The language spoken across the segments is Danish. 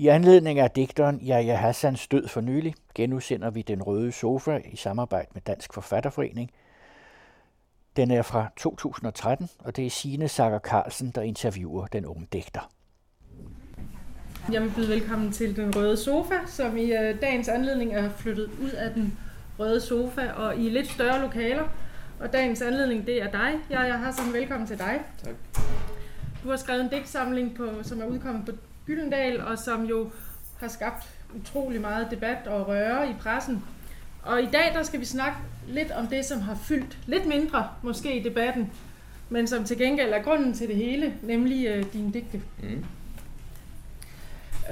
I anledning af digteren Yahya Hassans død for nylig genudsender vi Den Røde Sofa i samarbejde med Dansk Forfatterforening. Den er fra 2013, og det er Signe Sager Carlsen, der interviewer den unge digter. Jeg vil byde velkommen til Den Røde Sofa, som i øh, dagens anledning er flyttet ud af Den Røde Sofa og i lidt større lokaler. Og dagens anledning, det er dig. Jeg, jeg har sådan velkommen til dig. Tak. Du har skrevet en digtsamling, på, som er udkommet på Gyldendal, og som jo har skabt utrolig meget debat og røre i pressen. Og i dag der skal vi snakke lidt om det, som har fyldt lidt mindre måske i debatten, men som til gengæld er grunden til det hele, nemlig øh, dine digte. Mm.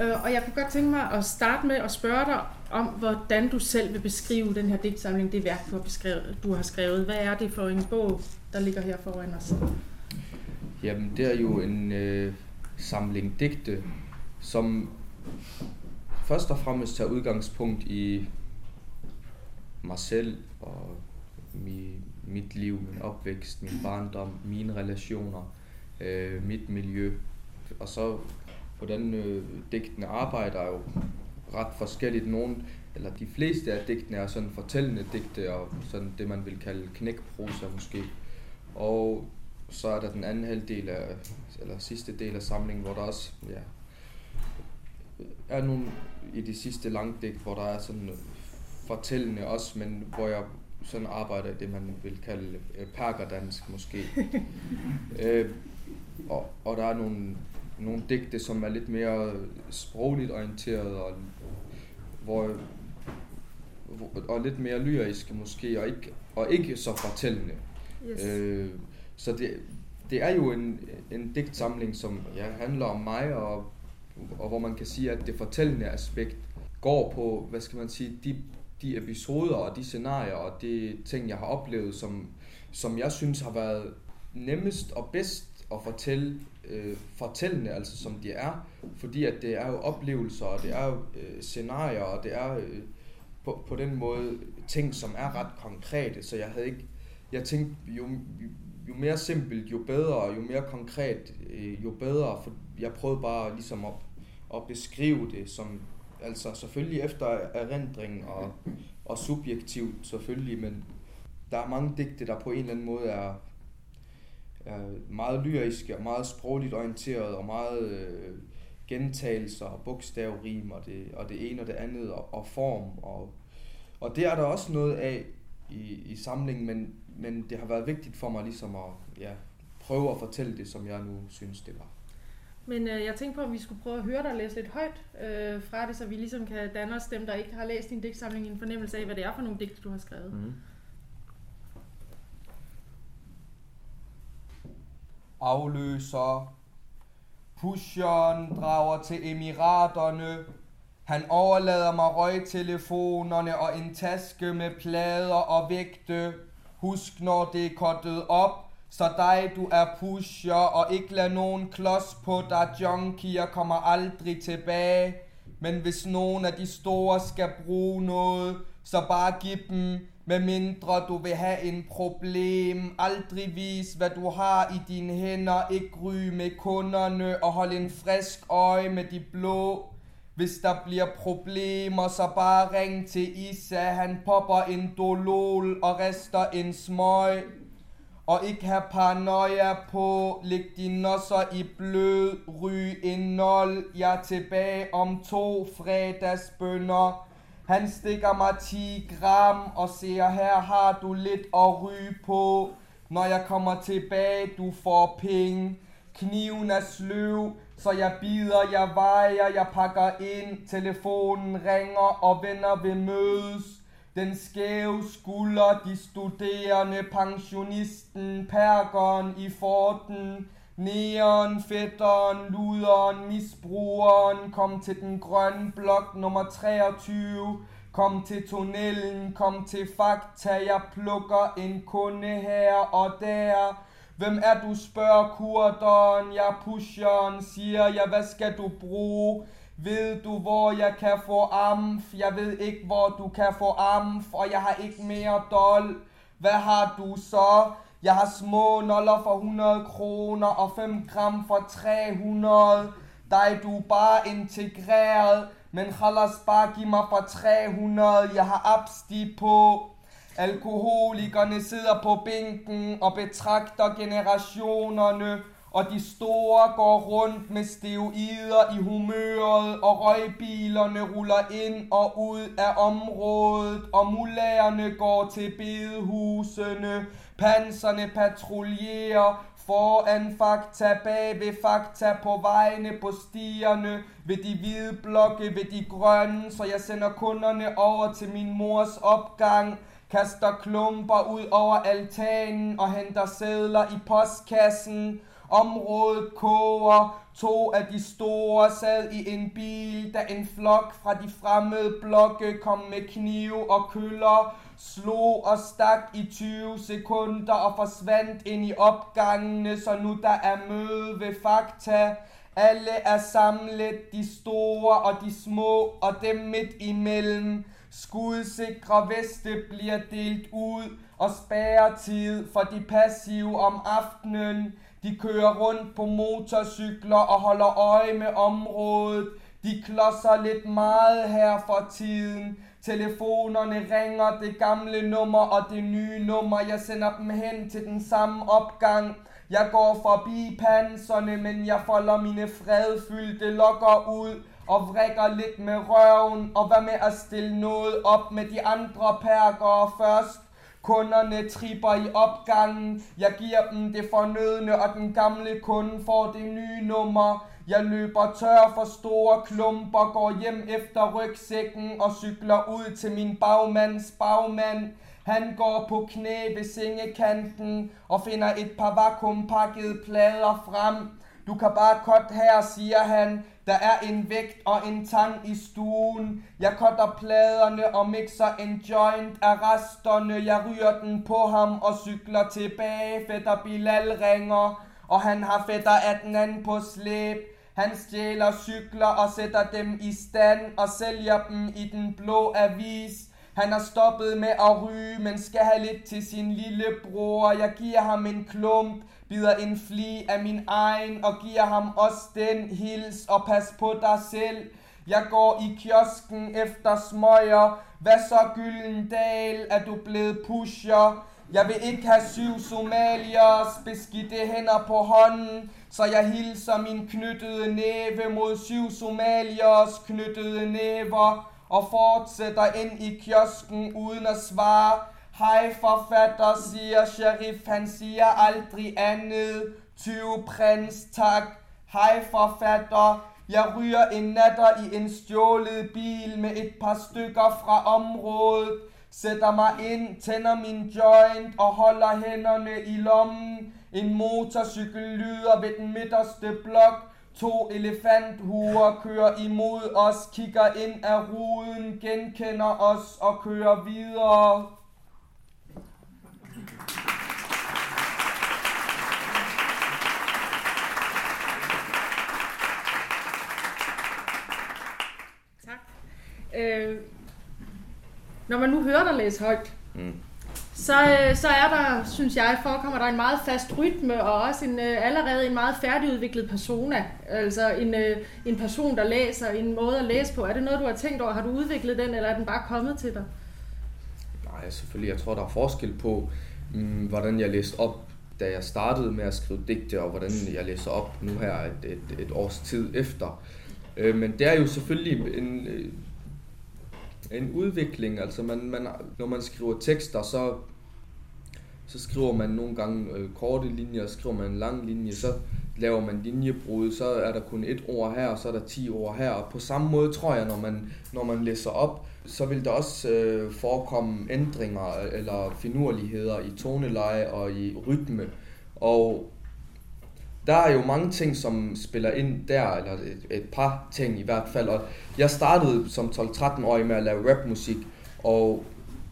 Øh, og jeg kunne godt tænke mig at starte med at spørge dig om, hvordan du selv vil beskrive den her digtsamling, det værk, du har, beskrevet, du har skrevet. Hvad er det for en bog, der ligger her foran os? Jamen, det er jo en øh, samling digte, som først og fremmest tager udgangspunkt i mig selv og mi, mit liv, min opvækst, min barndom, mine relationer, øh, mit miljø. Og så hvordan øh, digtene arbejder er jo ret forskelligt. Nogle, eller de fleste af digtene er sådan fortællende digte, og sådan det man vil kalde knækprosa måske. Og så er der den anden halvdel af, eller sidste del af samlingen, hvor der også ja, er nogle i de sidste digt, hvor der er sådan fortællende også, men hvor jeg sådan arbejder i det, man vil kalde øh, perkerdansk måske. øh, og, og der er nogle nogle digte, som er lidt mere sprogligt orienteret, og, hvor, og lidt mere lyriske måske, og ikke, og ikke så fortællende. Yes. Øh, så det, det er jo en, en digtsamling, som ja, handler om mig, og, og hvor man kan sige, at det fortællende aspekt går på, hvad skal man sige, de, de episoder og de scenarier og de ting, jeg har oplevet, som, som jeg synes har været nemmest og bedst at fortælle øh, fortællende, altså som de er, fordi at det er jo oplevelser, og det er jo øh, scenarier, og det er øh, på, på den måde ting, som er ret konkrete, så jeg havde ikke, jeg tænkte, jo, jo mere simpelt, jo bedre, jo mere konkret, øh, jo bedre, for jeg prøvede bare ligesom at, at beskrive det som, altså selvfølgelig efter erindring og, og subjektivt selvfølgelig, men der er mange digte, der på en eller anden måde er, er meget lyriske og meget sprogligt orienteret og meget øh, gentagelser og bogstavrim og det, og det ene og det andet og, og form. Og, og det er der også noget af i, i samlingen, men, men det har været vigtigt for mig ligesom at ja, prøve at fortælle det, som jeg nu synes, det var. Men øh, jeg tænkte på, at vi skulle prøve at høre dig læse lidt højt øh, fra det, så vi ligesom kan danne os dem, der ikke har læst din digtsamling, en fornemmelse af, hvad det er for nogle digte, du har skrevet. Mm. afløser. Pusheren drager til Emiraterne. Han overlader mig røgtelefonerne og en taske med plader og vægte. Husk, når det er kottet op, så dig du er pusher, og ikke lad nogen klods på dig, junkier kommer aldrig tilbage. Men hvis nogen af de store skal bruge noget, så bare giv dem med mindre du vil have en problem. Aldrig vis, hvad du har i dine hænder. Ikke ry med kunderne og hold en frisk øje med de blå. Hvis der bliver problemer, så bare ring til Isa. Han popper en dolol og rester en smøg. Og ikke have paranoia på. Læg dine nosser i blød. Ryg en nol. Jeg er tilbage om to fredagsbønder. Han stikker mig 10 gram og siger, her har du lidt at ryge på. Når jeg kommer tilbage, du får penge. Kniven er sløv, så jeg bider, jeg vejer, jeg pakker ind. Telefonen ringer, og venner vil mødes. Den skæve skulder, de studerende, pensionisten, perkeren i forten. Neon, fætteren, luderen, misbrugeren, kom til den grønne blok nummer 23. Kom til tunnelen, kom til fakta, jeg plukker en kunde her og der. Hvem er du, spørger kurderen, jeg pusheren, siger jeg, hvad skal du bruge? Ved du, hvor jeg kan få amf? Jeg ved ikke, hvor du kan få amf, og jeg har ikke mere dol. Hvad har du så? Jeg har små noller for 100 kroner og 5 gram for 300. Dig du er bare integreret, men khalas bare giv mig for 300, jeg har absti på. Alkoholikerne sidder på bænken og betragter generationerne, og de store går rundt med steroider i humøret, og røgbilerne ruller ind og ud af området, og mullærerne går til bedehusene, panserne patruljerer, foran fakta, bag ved fakta, på vejene, på stierne, ved de hvide blokke, ved de grønne, så jeg sender kunderne over til min mors opgang, kaster klumper ud over altanen og henter sædler i postkassen. Området koger, to af de store sad i en bil, da en flok fra de fremmede blokke kom med knive og køller, slog og stak i 20 sekunder og forsvandt ind i opgangene, så nu der er møde ved fakta. Alle er samlet, de store og de små, og dem midt imellem. Skudsikre veste bliver delt ud, og spærretid for de passive om aftenen. De kører rundt på motorcykler og holder øje med området. De klodser lidt meget her for tiden. Telefonerne ringer det gamle nummer og det nye nummer. Jeg sender dem hen til den samme opgang. Jeg går forbi panserne, men jeg folder mine fredfyldte lokker ud og vrikker lidt med røven, og hvad med at stille noget op med de andre perker først. Kunderne tripper i opgangen, jeg giver dem det fornødne, og den gamle kunde får det nye nummer. Jeg løber tør for store klumper, går hjem efter rygsækken og cykler ud til min bagmands bagmand. Han går på knæ ved sengekanten og finder et par vakuumpakkede plader frem. Du kan bare godt her, siger han. Der er en vægt og en tang i stuen. Jeg cutter pladerne og mixer en joint af resterne. Jeg ryger den på ham og cykler tilbage. Fætter Bilal ringer, og han har fætter anden på slæb. Han stjæler cykler og sætter dem i stand og sælger dem i den blå avis. Han har stoppet med at ryge, men skal have lidt til sin lille bror. Jeg giver ham en klump, bider en fli af min egen og giver ham også den hils og pas på dig selv. Jeg går i kiosken efter smøger. Hvad så Gyllendal, Er du blevet pusher? Jeg vil ikke have syv somaliers beskidte hænder på hånden, så jeg hilser min knyttede næve mod syv somaliers knyttede næver og fortsætter ind i kiosken uden at svare. Hej forfatter, siger sheriff, han siger aldrig andet. 20 prins, tak. Hej forfatter, jeg ryger en natter i en stjålet bil med et par stykker fra området. Sætter mig ind, tænder min joint og holder hænderne i lommen. En motorcykel lyder ved den midterste blok. To elefanthuer kører imod os, kigger ind af ruden, genkender os og kører videre. Tak. Øh, når man nu hører dig læse højt, Mm. så, øh, så er der, synes jeg, forekommer der en meget fast rytme, og også en, øh, allerede en meget færdigudviklet persona. Altså en, øh, en person, der læser, en måde at læse på. Er det noget, du har tænkt over? Har du udviklet den, eller er den bare kommet til dig? Nej, selvfølgelig. Jeg tror, der er forskel på, mm, hvordan jeg læste op, da jeg startede med at skrive digte, og hvordan jeg læser op nu her et, et, et års tid efter. Øh, men det er jo selvfølgelig en, øh, en udvikling. Altså, man, man, når man skriver tekster, så, så skriver man nogle gange øh, korte linjer, skriver man en lang linje, så laver man linjebrud, så er der kun et ord her, og så er der 10 ord her. Og på samme måde tror jeg, når man, når man læser op, så vil der også øh, forekomme ændringer øh, eller finurligheder i toneleje og i rytme. Og der er jo mange ting, som spiller ind der, eller et, et par ting i hvert fald. Og jeg startede som 12-13-årig med at lave rapmusik, og,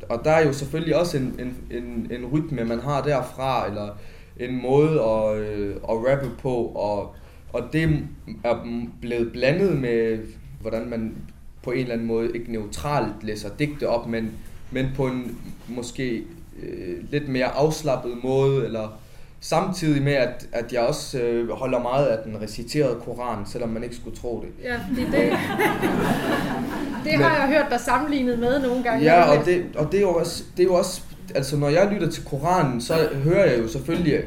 og der er jo selvfølgelig også en, en, en, en rytme, man har derfra, eller en måde at, øh, at rappe på, og, og det er blevet blandet med, hvordan man på en eller anden måde ikke neutralt læser digte op, men, men på en måske øh, lidt mere afslappet måde, eller Samtidig med, at, at jeg også øh, holder meget af den reciterede koran, selvom man ikke skulle tro det. Ja, det, det, det har Men- jeg hørt dig sammenlignet med nogle gange. Ja, og det, og det er jo også, det er jo også, altså når jeg lytter til Koranen, så hører jeg jo selvfølgelig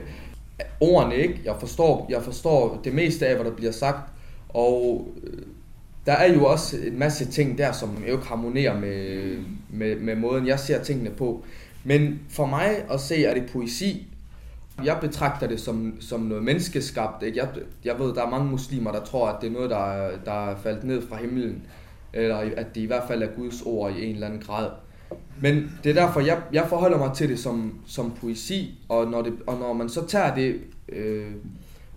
ordene, ikke? Jeg forstår, jeg forstår det meste af, hvad der bliver sagt, og øh, der er jo også en masse ting der, som jo ikke harmonerer med, med, med måden, jeg ser tingene på. Men for mig at se, er det poesi. Jeg betragter det som, som noget menneskeskabt. Ikke? Jeg, jeg ved, der er mange muslimer, der tror, at det er noget, der, er- der er faldet ned fra himlen. Eller at det i hvert fald er Guds ord i en eller anden grad. Men det er derfor, jeg, jeg forholder mig til det som, som poesi, og når, det, og når man så tager det øh,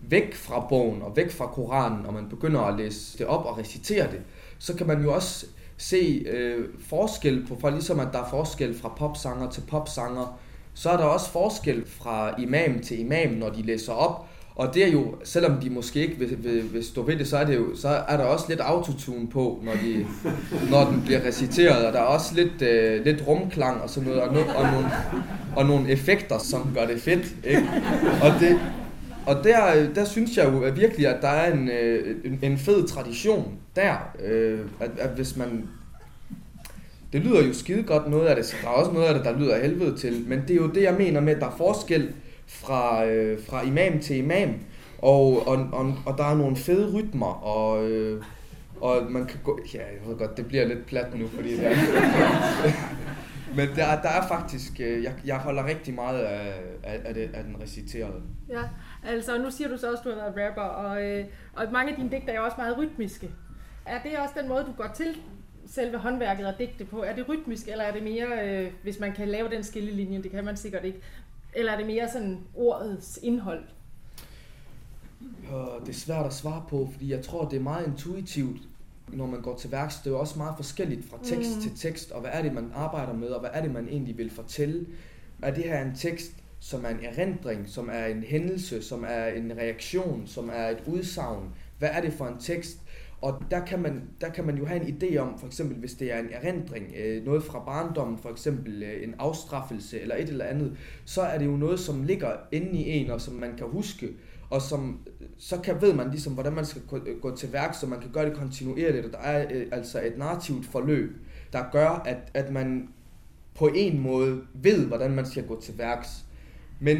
væk fra bogen og væk fra Koranen, og man begynder at læse det op og recitere det, så kan man jo også se øh, forskel på, for ligesom at der er forskel fra popsanger til popsanger, så er der også forskel fra imam til imam, når de læser op, og det er jo, selvom de måske ikke vil, vil, vil stå ved det, så er, det jo, så er der også lidt autotune på, når, de, når den bliver reciteret, og der er også lidt, øh, lidt rumklang og sådan noget, og, no, og, nogle, og nogle effekter, som gør det fedt. Ikke? Og, det, og der, der synes jeg jo at virkelig, at der er en, øh, en, en fed tradition der, øh, at, at hvis man det lyder jo skide godt noget af det, så der er også noget af det, der lyder helvede til, men det er jo det, jeg mener med, at der er forskel fra, øh, fra imam til imam, og, og, og, og der er nogle fede rytmer, og, øh, og man kan gå, ja, jeg ved godt, det bliver lidt plat nu, fordi det er, men der, der er faktisk, øh, jeg, jeg holder rigtig meget af, af, af, det, af den reciterede. Ja, altså nu siger du så også, at du har været rapper, og, øh, og mange af dine digter er også meget rytmiske. Er det også den måde, du går til selve håndværket og digte på? Er det rytmisk, eller er det mere, øh, hvis man kan lave den skillelinje, det kan man sikkert ikke, eller er det mere sådan ordets indhold? Øh, Det er svært at svare på, fordi jeg tror, det er meget intuitivt, når man går til værks. Det er jo også meget forskelligt fra tekst mm. til tekst, og hvad er det, man arbejder med, og hvad er det, man egentlig vil fortælle. Er det her en tekst, som er en erindring, som er en hændelse, som er en reaktion, som er et udsagn? Hvad er det for en tekst? Og der kan, man, der kan man jo have en idé om, for eksempel hvis det er en erindring, øh, noget fra barndommen, for eksempel øh, en afstraffelse eller et eller andet, så er det jo noget, som ligger inde i en, og som man kan huske, og som, øh, så kan, ved man ligesom, hvordan man skal gå, øh, gå til værk, så man kan gøre det kontinuerligt, og der er øh, altså et narrativt forløb, der gør, at, at man på en måde ved, hvordan man skal gå til værks. Men,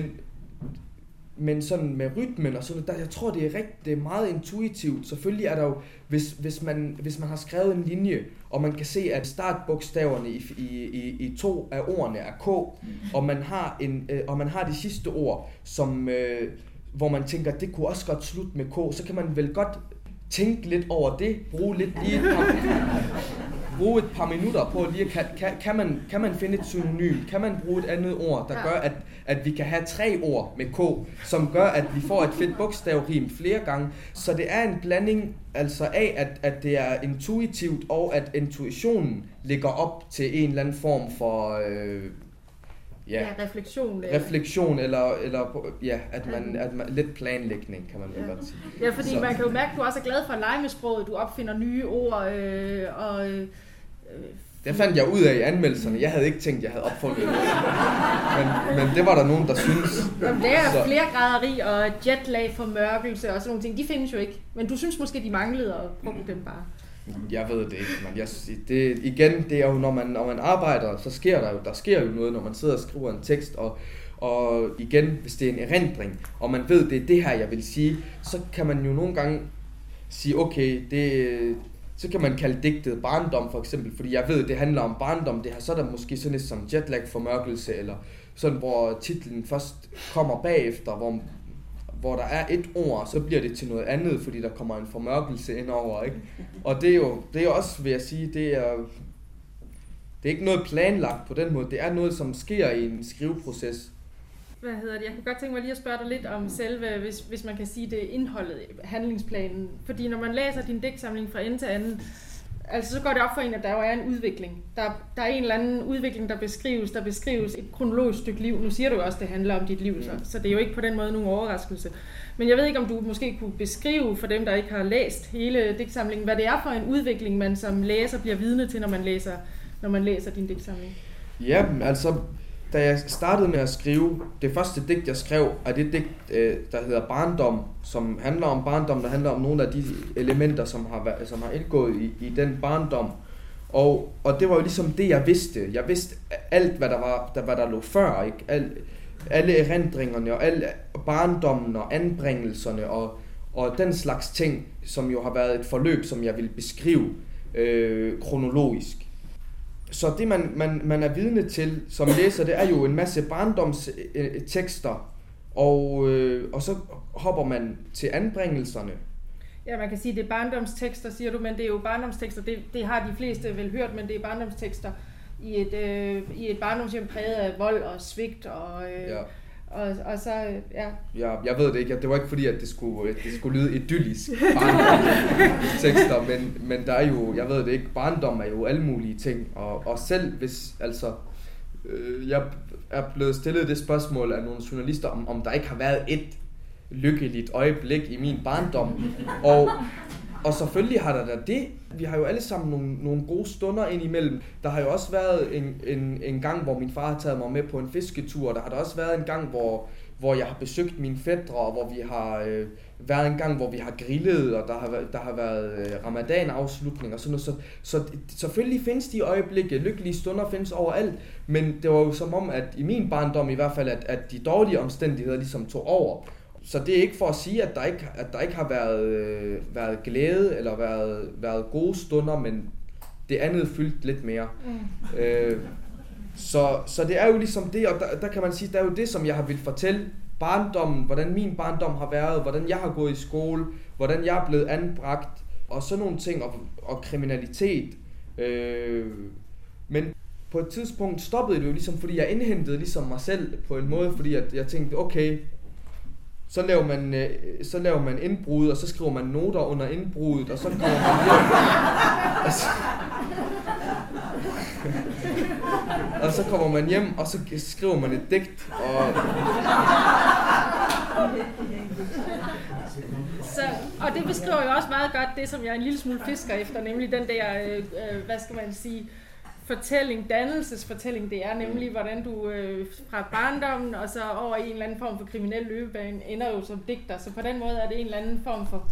men sådan med rytmen og sådan der, jeg tror, det er, rigt, det er meget intuitivt. Selvfølgelig er der jo, hvis, hvis, man, hvis man har skrevet en linje, og man kan se, at startbogstaverne i, i, i, i to af ordene er K, og man har, en, øh, og man har de sidste ord, som, øh, hvor man tænker, det kunne også godt slutte med K, så kan man vel godt tænke lidt over det, bruge lidt lige et par, bruge et par minutter på lige at, kan, kan, kan, man, kan man finde et synonym, kan man bruge et andet ord, der gør, at, at vi kan have tre ord med K, som gør, at vi får et fedt bogstavrim flere gange. Så det er en blanding altså af, at, at det er intuitivt, og at intuitionen ligger op til en eller anden form for øh, ja, Ja, refleksion. eller- refleksion, eller, eller ja, at man, at man, lidt planlægning, kan man vel Ja. godt sige. Ja, fordi så. man kan jo mærke, at du også er glad for at lege med sproget. Du opfinder nye ord, øh, og... Øh, Det fandt jeg ud af i anmeldelserne. Jeg havde ikke tænkt, jeg havde opfundet det. Men, men det var der nogen, der synes. Jamen, det er Så- flere graderi og jetlag formørkelse og sådan nogle ting. De findes jo ikke. Men du synes måske, de manglede og brugte dem bare. Jeg ved det ikke, men jeg, det, igen, det er jo, når man, når man arbejder, så sker der jo, der sker jo noget, når man sidder og skriver en tekst, og, og igen, hvis det er en erindring, og man ved, det er det her, jeg vil sige, så kan man jo nogle gange sige, okay, det, så kan man kalde digtet barndom for eksempel, fordi jeg ved, det handler om barndom, det her, så er der måske sådan lidt som jetlag formørkelse, eller sådan, hvor titlen først kommer bagefter, hvor, hvor der er et ord, så bliver det til noget andet, fordi der kommer en formørkelse ind over, ikke? Og det er jo, det er jo også, vil jeg sige, det er, det er ikke noget planlagt på den måde, det er noget, som sker i en skriveproces. Hvad hedder det? Jeg kunne godt tænke mig lige at spørge dig lidt om selve, hvis, hvis man kan sige det, indholdet, handlingsplanen. Fordi når man læser din digtsamling fra ende til anden, altså så går det op for en, at der jo er en udvikling. Der, der er en eller anden udvikling, der beskrives. Der beskrives et kronologisk stykke liv. Nu siger du jo også, at det handler om dit liv, så, så det er jo ikke på den måde nogen overraskelse. Men jeg ved ikke, om du måske kunne beskrive for dem, der ikke har læst hele digtsamlingen, hvad det er for en udvikling, man som læser bliver vidne til, når man læser, når man læser din digtsamling. Ja, altså, da jeg startede med at skrive, det første digt, jeg skrev, er det digt, øh, der hedder Barndom, som handler om barndom, der handler om nogle af de elementer, som har, været, som har indgået i, i den barndom. Og, og det var jo ligesom det, jeg vidste. Jeg vidste alt, hvad der, var, der, hvad der lå før. Ikke? Al, alle erindringerne og alle barndommen og anbringelserne og, og den slags ting, som jo har været et forløb, som jeg vil beskrive øh, kronologisk. Så det, man, man, man er vidne til som læser, det er jo en masse barndomstekster, og, øh, og så hopper man til anbringelserne. Ja, man kan sige, det er barndomstekster, siger du, men det er jo barndomstekster, det, det har de fleste vel hørt, men det er barndomstekster i et, øh, i et barndomshjem præget af vold og svigt og... Øh, ja og, og så, ja. ja. Jeg ved det ikke. Det var ikke fordi, at det skulle, at det skulle lyde idyllisk tekster, men, men der er jo, jeg ved det ikke, barndom er jo alle mulige ting. Og, og selv hvis, altså, øh, jeg er blevet stillet det spørgsmål af nogle journalister, om, om der ikke har været et lykkeligt øjeblik i min barndom. Og, og selvfølgelig har der da det. Vi har jo alle sammen nogle, nogle gode stunder indimellem. Der har jo også været en, en, en gang, hvor min far har taget mig med på en fisketur. Der har der også været en gang, hvor, hvor jeg har besøgt mine fædre, og hvor vi har øh, været en gang, hvor vi har grillet, og der har, der har været øh, ramadan-afslutning og sådan noget. Så, så selvfølgelig findes de øjeblikke, lykkelige stunder findes overalt, men det var jo som om, at i min barndom i hvert fald, at, at de dårlige omstændigheder ligesom tog over. Så det er ikke for at sige, at der ikke, at der ikke har været, øh, været glæde eller været, været gode stunder, men det andet fyldt lidt mere. Mm. Øh, så, så det er jo ligesom det, og der, der kan man sige, der er jo det, som jeg har vil fortælle barndommen, hvordan min barndom har været, hvordan jeg har gået i skole, hvordan jeg er blevet anbragt, og sådan nogle ting, og, og kriminalitet. Øh, men på et tidspunkt stoppede det jo ligesom, fordi jeg indhentede ligesom mig selv på en måde, fordi at jeg tænkte, okay, så laver man, øh, så laver man indbrud, og så skriver man noter under indbruddet, og så kommer man hjem. Og så, og så kommer man hjem, og så skriver man et digt. Og... Så, og det beskriver jo også meget godt det, som jeg er en lille smule fisker efter, nemlig den der, øh, øh hvad skal man sige, fortælling, dannelsesfortælling, det er nemlig, hvordan du øh, fra barndommen og så over i en eller anden form for kriminel løbebane ender jo som digter. Så på den måde er det en eller anden form for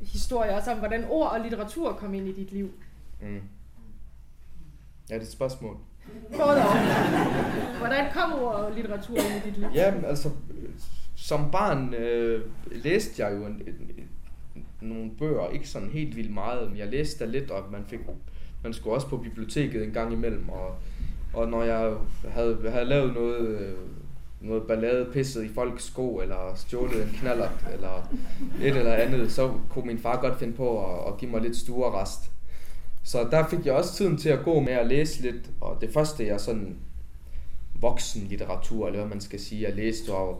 historie også om, hvordan ord og litteratur kom ind i dit liv. Mm. Ja, det er et spørgsmål. Både Hvordan kom ord og litteratur ind i dit liv? Ja, altså, som barn øh, læste jeg jo en, en, en, nogle bøger, ikke sådan helt vildt meget, men jeg læste da lidt, og man fik man skulle også på biblioteket en gang imellem, og, og når jeg havde, havde lavet noget, øh, noget ballade pisset i folks sko, eller stjålet en knallert, eller et eller andet, så kunne min far godt finde på at, at give mig lidt stuerrest. Så der fik jeg også tiden til at gå med at læse lidt, og det første jeg sådan voksenlitteratur, eller hvad man skal sige, jeg læste var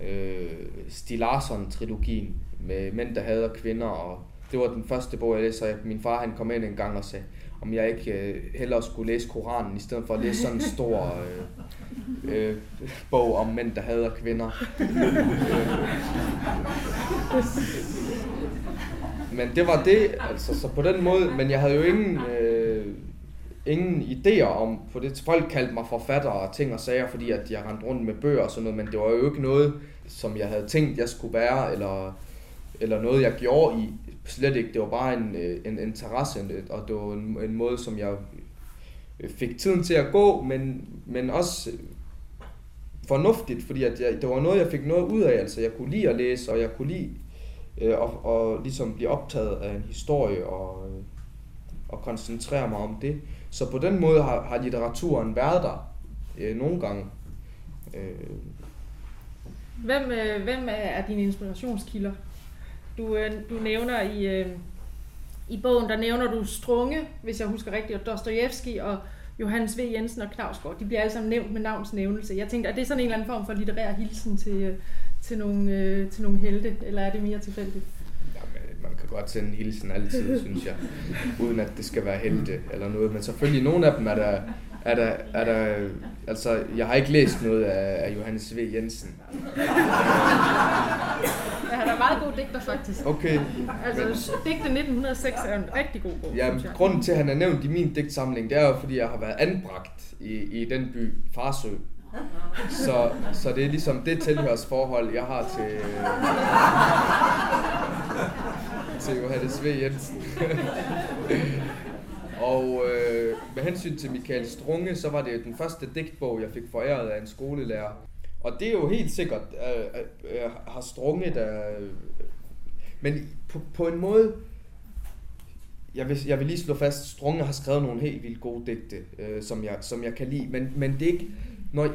øh, Stilarsson-trilogien med Mænd, der hader kvinder, og det var den første bog, jeg læste, og min far han kom ind en gang og sagde, om jeg ikke øh, hellere skulle læse Koranen, i stedet for at læse sådan en stor øh, øh, bog om mænd, der hader kvinder. Øh. men det var det, altså, så på den måde, men jeg havde jo ingen, øh, ingen idéer om, for det folk kaldte mig forfatter og ting og sager, fordi at jeg rendte rundt med bøger og sådan noget, men det var jo ikke noget, som jeg havde tænkt, jeg skulle være, eller, eller noget, jeg gjorde i, slet ikke. Det var bare en, øh, en interesse, og det var en, en måde, som jeg øh, fik tiden til at gå, men, men også øh, fornuftigt, fordi at jeg, det var noget, jeg fik noget ud af. Altså, jeg kunne lide at læse, og jeg kunne lide øh, og, og ligesom blive optaget af en historie og, øh, og koncentrere mig om det. Så på den måde har, har litteraturen været der øh, nogle gange. Øh. Hvem, øh, hvem er dine inspirationskilder? Du, øh, du nævner i, øh, i bogen, der nævner du Strunge, hvis jeg husker rigtigt, og Dostojevski og Johannes V. Jensen og Knavsgaard. De bliver alle sammen nævnt med navnsnævnelse. Jeg tænkte, er det sådan en eller anden form for litterær hilsen til, øh, til, nogle, øh, til nogle helte, eller er det mere tilfældigt? Jamen, man kan godt sende en hilsen altid, synes jeg, uden at det skal være helte eller noget. Men selvfølgelig, nogle af dem er der, er der, er der, altså, jeg har ikke læst noget af, af Johannes V. Jensen. Ja, der er meget god digter, faktisk. Okay. Altså, digte 1906 er en rigtig god bog, Ja, grunden til, at han er nævnt i min digtsamling, det er jo, fordi jeg har været anbragt i, i den by, Farsø. Så, så det er ligesom det tilhørsforhold, jeg har til, til Johannes V. Jensen. Og øh, med hensyn til Michael Strunge, så var det jo den første digtbog, jeg fik foræret af en skolelærer. Og det er jo helt sikkert, øh, øh, øh, har Strunge der... Øh, men på, på en måde, jeg vil, jeg vil lige slå fast, Strunge har skrevet nogle helt vildt gode digte, øh, som, jeg, som jeg kan lide, men, men det er ikke, når,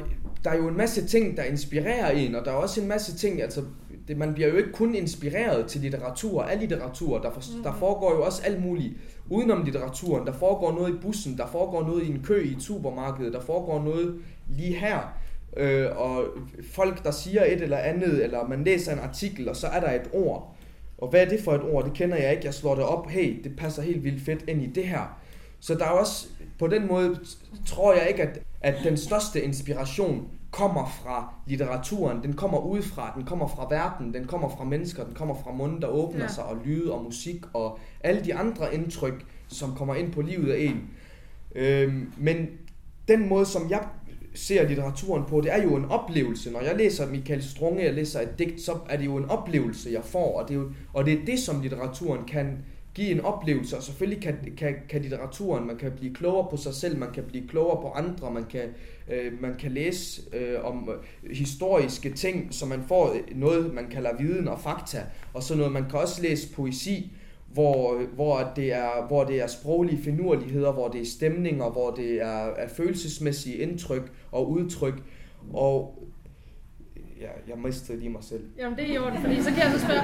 der er jo en masse ting, der inspirerer en, og der er også en masse ting, altså det, man bliver jo ikke kun inspireret til litteratur, af litteratur, der, for, der foregår jo også alt muligt udenom litteraturen, der foregår noget i bussen, der foregår noget i en kø i et supermarked, der foregår noget lige her, øh, og folk, der siger et eller andet, eller man læser en artikel, og så er der et ord, og hvad er det for et ord? Det kender jeg ikke. Jeg slår det op. Hey, det passer helt vildt fedt ind i det her. Så der er også, på den måde tror jeg ikke, at, at den største inspiration kommer fra litteraturen. Den kommer udefra, den kommer fra verden, den kommer fra mennesker, den kommer fra munden, der åbner Ja. sig, og lyde og musik, og alle de andre indtryk, som kommer ind på livet af en. Øhm, men den måde, som jeg ser litteraturen på, det er jo en oplevelse. Når jeg læser Michael Strunge, jeg læser et digt, så er det jo en oplevelse, jeg får. Og det er, jo, og det, er det, som litteraturen kan give en oplevelse. Og selvfølgelig kan, kan, kan litteraturen, man kan blive klogere på sig selv, man kan blive klogere på andre, man kan, øh, man kan læse øh, om øh, historiske ting, så man får øh, noget, man kalder viden og fakta. Og så noget, man kan også læse poesi, hvor, øh, hvor, det er, hvor det er sproglige finurligheder, hvor det er stemninger, hvor det er, er følelsesmæssige indtryk og udtryk. Og ja, jeg mistede lige mig selv. Jamen, det er i orden, fordi så kan jeg så spørge...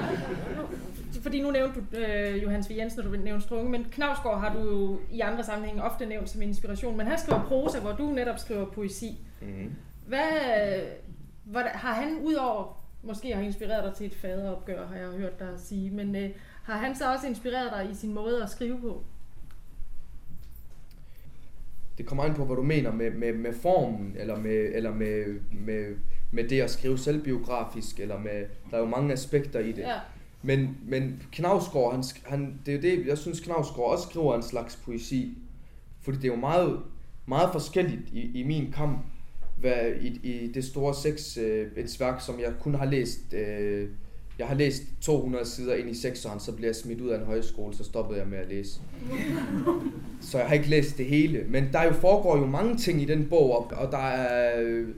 Fordi nu nævnte du øh, Johannes V. Jensen, og du nævnte Strunge, men Knavsgaard har du jo i andre sammenhænge ofte nævnt som inspiration, men han skriver prosa, hvor du netop skriver poesi. Mm-hmm. Hvad, hvordan, har han udover måske har inspireret dig til et faderopgør, har jeg hørt dig sige, men øh, har han så også inspireret dig i sin måde at skrive på? Det kommer an på, hvad du mener med, med, med formen, eller, med, eller med, med, med det at skrive selvbiografisk, eller med, der er jo mange aspekter i det. Ja. Men, men Knavsgaard, han, han, det er jo det, jeg synes Knavsgaard også skriver en slags poesi. Fordi det er jo meget, meget forskelligt i, i min kamp, hvad, i, i det store seks øh, som jeg kun har læst. Øh, jeg har læst 200 sider ind i sekseren, så blev jeg smidt ud af en højskole, så stoppede jeg med at læse. Så jeg har ikke læst det hele. Men der jo foregår jo mange ting i den bog, og, og der er øh,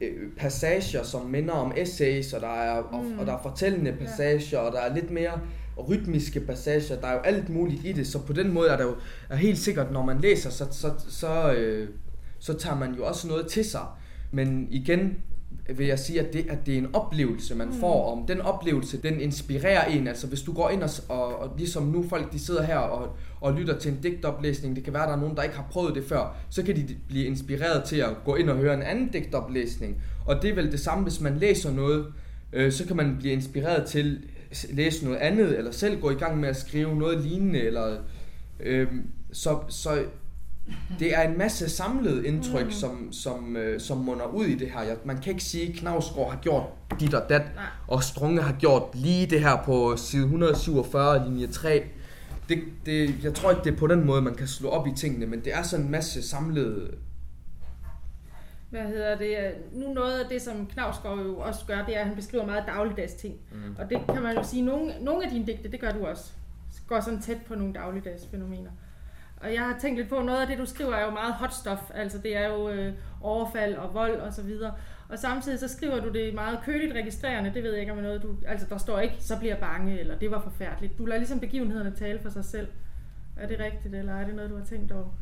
øh, passager, som minder om essays, og der er, og, Mm. og der er fortællende passager, og der er lidt mere rytmiske passager. Der er jo alt muligt i det, så på den måde er der jo er helt sikkert, når man læser, så, så, så, øh, så tager man jo også noget til sig. Men igen vil jeg sige, at det, at det er en oplevelse, man Mm. får. Om den oplevelse, den inspirerer en. Altså hvis du går ind og, og, og ligesom nu folk, de sidder her og, og lytter til en digtoplæsning, det kan være, der er nogen, der ikke har prøvet det før, så kan de blive inspireret til at gå ind og høre en anden digtoplæsning. Og det er vel det samme, hvis man læser noget, øh, så kan man blive inspireret til at læse noget andet, eller selv gå i gang med at skrive noget lignende, eller... Øh, så, så det er en masse samlet indtryk, Mm. som, som, øh, som munder ud i det her. Jeg, man kan ikke sige, at Knavsgaard har gjort dit og dat, Nej. og Strunge har gjort lige det her på side 147, linje 3. Det, det, jeg tror ikke, det er på den måde, man kan slå op i tingene, men det er sådan en masse samlede... Hvad hedder det? Nu noget af det, som Knavsgaard jo også gør, det er, at han beskriver meget dagligdags ting. Mm. Og det kan man jo sige, nogle, nogle af dine digte, det gør du også. Går sådan tæt på nogle dagligdags fænomener. Og jeg har tænkt lidt på, noget af det, du skriver, er jo meget hot stuff. Altså det er jo øh, overfald og vold og så videre. Og samtidig så skriver du det meget køligt registrerende. Det ved jeg ikke om er noget, du... Altså der står ikke, så bliver jeg bange, eller det var forfærdeligt. Du lader ligesom begivenhederne tale for sig selv. Er det rigtigt, eller er det noget, du har tænkt over?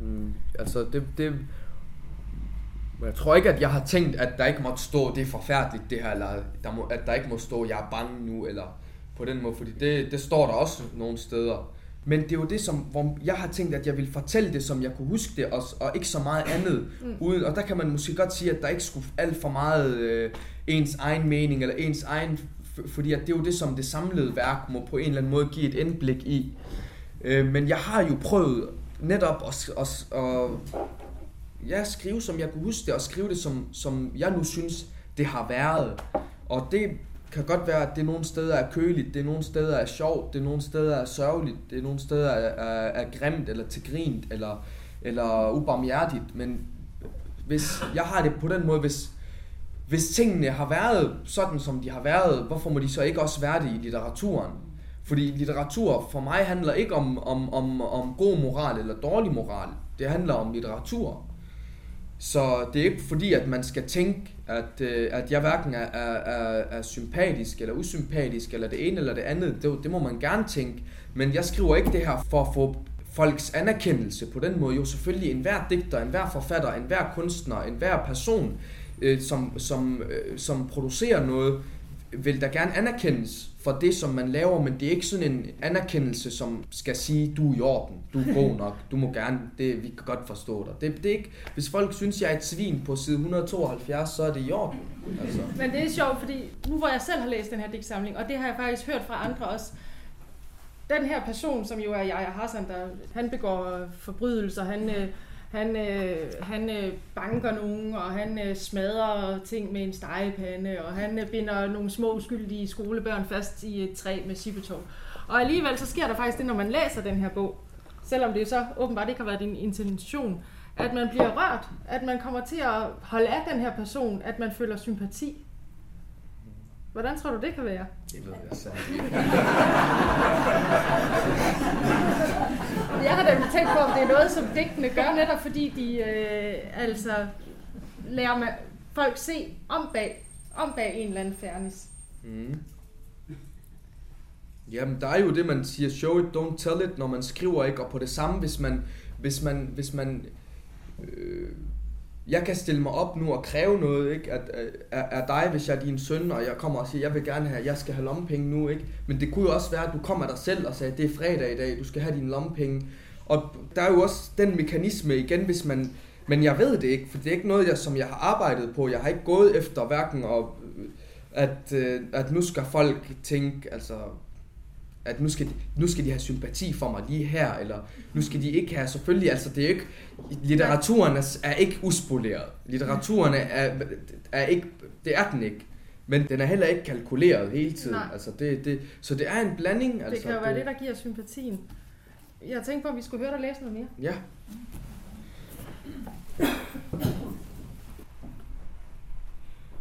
Mm, altså, det, det... Jeg tror ikke, at jeg har tænkt, at der ikke måtte stå, det er forfærdeligt det her, eller der må, at der ikke må stå, jeg er bange nu, eller på den måde, fordi det, det står der også nogle steder. Men det er jo det, som, hvor jeg har tænkt, at jeg vil fortælle det, som jeg kunne huske det, og, og ikke så meget andet. Mm. Uden, og der kan man måske godt sige, at der ikke skulle alt for meget øh, ens egen mening, eller ens egen, fordi at det er jo det, som det samlede værk må på en eller anden måde give et indblik i. Øh, men jeg har jo prøvet netop at, at, at ja, skrive, som jeg kunne huske det, og skrive det, som, som jeg nu synes, det har været. Og det, kan godt være, at det nogle steder er køligt, det nogle steder er sjovt, det nogle steder er sørgeligt, det nogle steder er, er, er grimt, eller til grint, eller, eller ubarmhjertigt, men hvis jeg har det på den måde, hvis, hvis tingene har været sådan, som de har været, hvorfor må de så ikke også være det i litteraturen? Fordi litteratur for mig handler ikke om, om, om, om god moral eller dårlig moral. Det handler om litteratur. Så det er ikke fordi, at man skal tænke, at, øh, at jeg hverken er, er, er, er sympatisk eller usympatisk, eller det ene eller det andet. Det, det må man gerne tænke. Men jeg skriver ikke det her for at få folks anerkendelse på den måde. Jo selvfølgelig enhver digter, enhver forfatter, enhver kunstner, enhver person, øh, som, som, øh, som producerer noget, vil der gerne anerkendes for det, som man laver, men det er ikke sådan en anerkendelse, som skal sige, du er i orden, du er god nok, du må gerne, det, vi kan godt forstå dig. Det, det er ikke, hvis folk synes, jeg er et svin på side 172, så er det i orden. Altså. Men det er sjovt, fordi nu hvor jeg selv har læst den her digtsamling, og det har jeg faktisk hørt fra andre også, den her person, som jo er Jaja Hassan, der, han begår forbrydelser, han, øh, han, øh, han øh, banker nogen, og han øh, smadrer ting med en stegepande, og han øh, binder nogle små uskyldige skolebørn fast i et træ med sibetog. Og alligevel så sker der faktisk det, når man læser den her bog, selvom det så åbenbart ikke har været din intention, at man bliver rørt, at man kommer til at holde af den her person, at man føler sympati. Hvordan tror du, det kan være? Det ved jeg så. Jeg har da tænkt på, om det er noget, som digtene gør, netop fordi de øh, altså lærer man folk se om bag, om bag en eller anden fernis. Mm. Jamen, der er jo det, man siger, show it, don't tell it, når man skriver, ikke? Og på det samme, hvis man, hvis man, hvis man øh, jeg kan stille mig op nu og kræve noget, ikke? At, øh, at, af dig, hvis jeg er din søn, og jeg kommer og siger, jeg vil gerne have, jeg skal have lommepenge nu, ikke? Men det kunne jo også være, at du kommer dig selv og sagde, det er fredag i dag, du skal have din lommepenge. Og der er jo også den mekanisme igen, hvis man, men jeg ved det ikke, for det er ikke noget, jeg, som jeg har arbejdet på. Jeg har ikke gået efter hverken, og, at, øh, øh, at nu skal folk tænke, altså at nu skal, de, nu skal de have sympati for mig lige her, eller nu skal de ikke have, selvfølgelig, altså det er ikke, litteraturen er, er ikke uspoleret. Litteraturen er, er ikke, det er den ikke. Men den er heller ikke kalkuleret hele tiden. Nej. Altså det, det, så det er en blanding. Det altså kan jo være det, der giver sympatien. Jeg tænkte på, at vi skulle høre dig læse noget mere. Ja.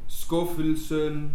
Skuffelsen.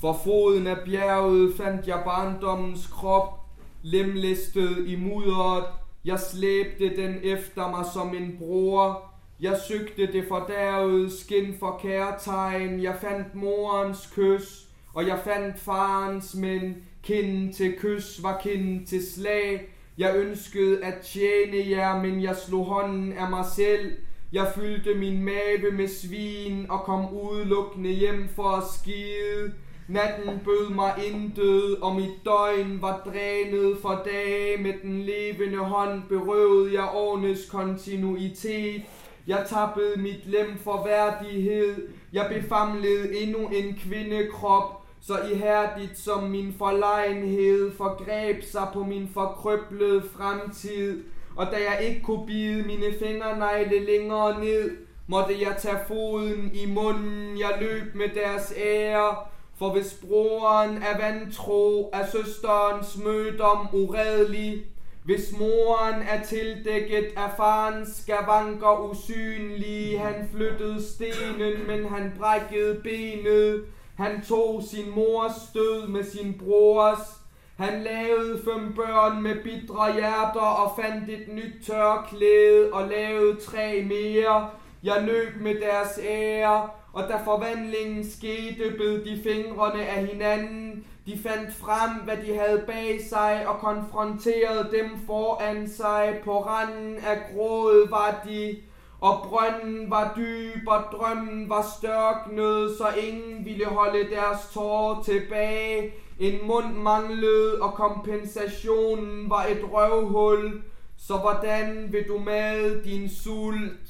For foden af bjerget fandt jeg barndommens krop, lemlæstet i mudderet. Jeg slæbte den efter mig som en bror. Jeg søgte det fordærvede skin for kærtegn. Jeg fandt morens kys, og jeg fandt farens, mænd. kinden til kys var kinden til slag. Jeg ønskede at tjene jer, men jeg slog hånden af mig selv. Jeg fyldte min mave med svin og kom udelukkende hjem for at skide. Natten bød mig intet, og mit døgn var drænet for dage. Med den levende hånd berøvede jeg årenes kontinuitet. Jeg tappede mit lem for værdighed. Jeg befamlede endnu en kvindekrop, så ihærdigt som min forlegenhed forgreb sig på min forkrøblede fremtid. Og da jeg ikke kunne bide mine fingernegle længere ned, måtte jeg tage foden i munden. Jeg løb med deres ære, for hvis broren er vantro, er søsterens mødom uredelig. Hvis moren er tildækket af farens skavanker usynlige, han flyttede stenen, men han brækkede benet. Han tog sin mors stød med sin brors. Han lavede fem børn med bitre hjerter og fandt et nyt tørklæde og lavede tre mere. Jeg løb med deres ære, og da forvandlingen skete, bed de fingrene af hinanden. De fandt frem, hvad de havde bag sig, og konfronterede dem foran sig. På randen af gråd var de, og brønden var dyb, og drømmen var størknet, så ingen ville holde deres tårer tilbage. En mund manglede, og kompensationen var et røvhul. Så hvordan vil du made din sult?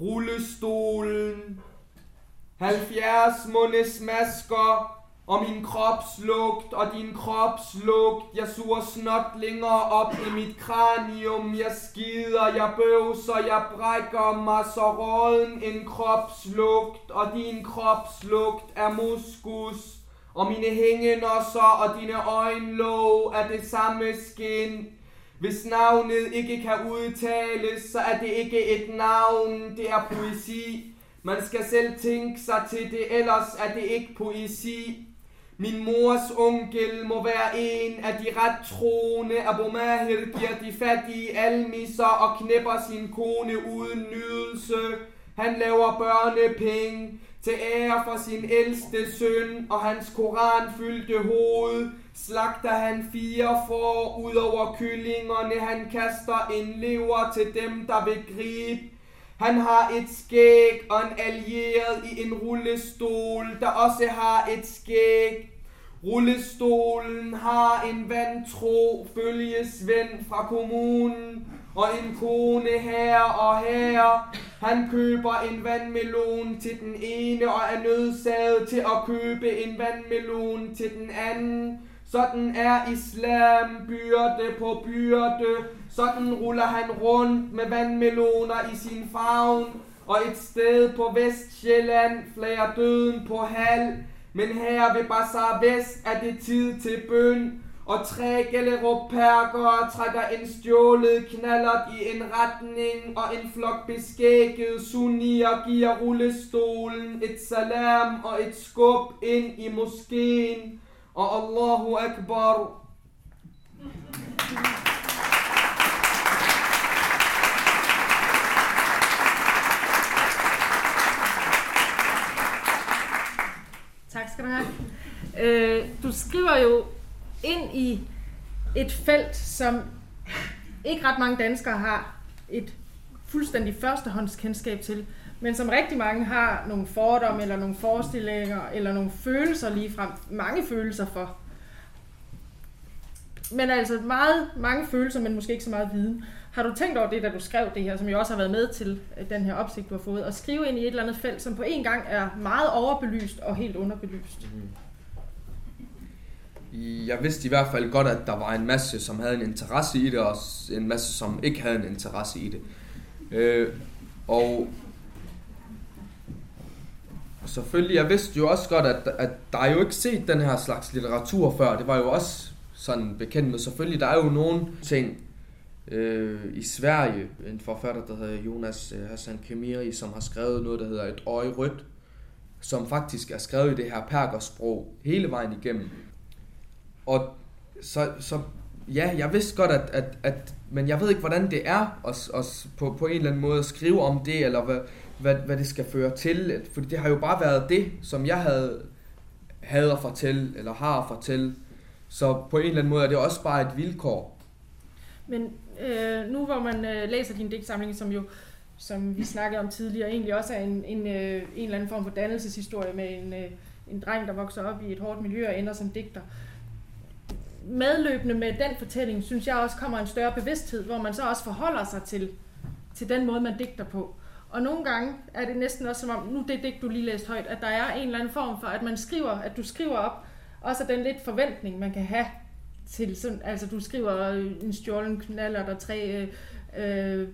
Rullestolen 70 måneds masker og min kropslugt og din kropslugt. Jeg suger snot længere op i mit kranium. Jeg skider, jeg bøvser, jeg brækker mig så råden en kropslugt. Og din kropslugt er muskus. Og mine hængenosser og dine øjenlåg er det samme skin. Hvis navnet ikke kan udtales, så er det ikke et navn, det er poesi. Man skal selv tænke sig til det, ellers er det ikke poesi. Min mors onkel må være en af de ret troende. Abu Mahir giver de fattige almisser og knæpper sin kone uden nydelse. Han laver børnepenge til ære for sin ældste søn, og hans koran fyldte hoved. Slagter han fire får ud over kyllingerne. Han kaster en lever til dem, der vil gribe. Han har et skæg og en allieret i en rullestol, der også har et skæg. Rullestolen har en vantro følgesvend fra kommunen og en kone her og her. Han køber en vandmelon til den ene og er nødsaget til at købe en vandmelon til den anden. Sådan er islam byrde på byrde. Sådan ruller han rundt med vandmeloner i sin favn. Og et sted på Vestjylland flager døden på halv. Men her ved Bazaar Vest er det tid til bøn. Og tre Gellerup trækker en stjålet knallert i en retning, og en flok beskækket sunnier giver rullestolen et salam og et skub ind i moskeen. Og Allahu Akbar. Tak skal du have. Øh, du skriver jo ind i et felt, som ikke ret mange danskere har et fuldstændig førstehåndskendskab til, men som rigtig mange har nogle fordomme, eller nogle forestillinger, eller nogle følelser lige frem, mange følelser for. Men altså meget, mange følelser, men måske ikke så meget viden. Har du tænkt over det, da du skrev det her, som jo også har været med til øh, den her opsigt, du har fået, at skrive ind i et eller andet felt, som på en gang er meget overbelyst og helt underbelyst? Mm. Jeg vidste i hvert fald godt, at der var en masse, som havde en interesse i det, og en masse, som ikke havde en interesse i det. Øh, og selvfølgelig, jeg vidste jo også godt, at, at der er jo ikke set den her slags litteratur før. Det var jo også sådan bekendt med. Selvfølgelig, der er jo nogle ting øh, i Sverige, en forfatter, der hedder Jonas øh, Hassan Kemiri, som har skrevet noget, der hedder Et øje rødt, som faktisk er skrevet i det her perkersprog hele vejen igennem. Og så, så ja, jeg vidste godt, at, at, at men jeg ved ikke, hvordan det er at, at på, på en eller anden måde at skrive om det, eller hvad, hvad, hvad det skal føre til. Fordi det har jo bare været det, som jeg havde, havde at fortælle, eller har at fortælle. Så på en eller anden måde er det også bare et vilkår. Men øh, nu hvor man øh, læser din digtsamling, som jo som vi snakkede om tidligere, egentlig også er en, en, øh, en eller anden form for dannelseshistorie med en, øh, en dreng, der vokser op i et hårdt miljø og ender som digter. Medløbende med den fortælling, synes jeg også kommer en større bevidsthed, hvor man så også forholder sig til, til den måde, man digter på. Og nogle gange er det næsten også som om, nu det digt, du lige læste højt, at der er en eller anden form for, at man skriver, at du skriver op, også den lidt forventning, man kan have til sådan, altså du skriver en stjålen knaller, der tre øh, øh,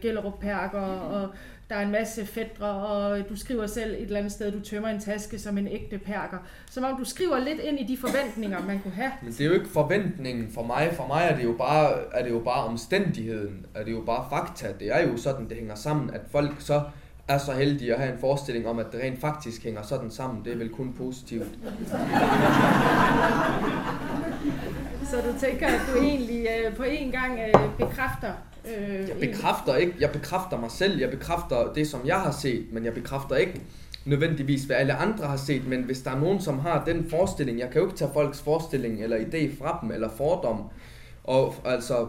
Gellerup Perker, og der er en masse fædre, og du skriver selv et eller andet sted, du tømmer en taske som en ægte perker. Som om du skriver lidt ind i de forventninger, man kunne have. Men det er jo ikke forventningen for mig. For mig er det jo bare, er det jo bare omstændigheden. Er det jo bare fakta. Det er jo sådan, det hænger sammen, at folk så er så heldige at have en forestilling om, at det rent faktisk hænger sådan sammen. Det er vel kun positivt. Så du tænker, at du egentlig øh, på en gang øh, bekræfter Øh, jeg bekræfter ikke, jeg bekræfter mig selv, jeg bekræfter det, som jeg har set, men jeg bekræfter ikke nødvendigvis, hvad alle andre har set, men hvis der er nogen, som har den forestilling, jeg kan jo ikke tage folks forestilling eller idé fra dem, eller fordom, og altså,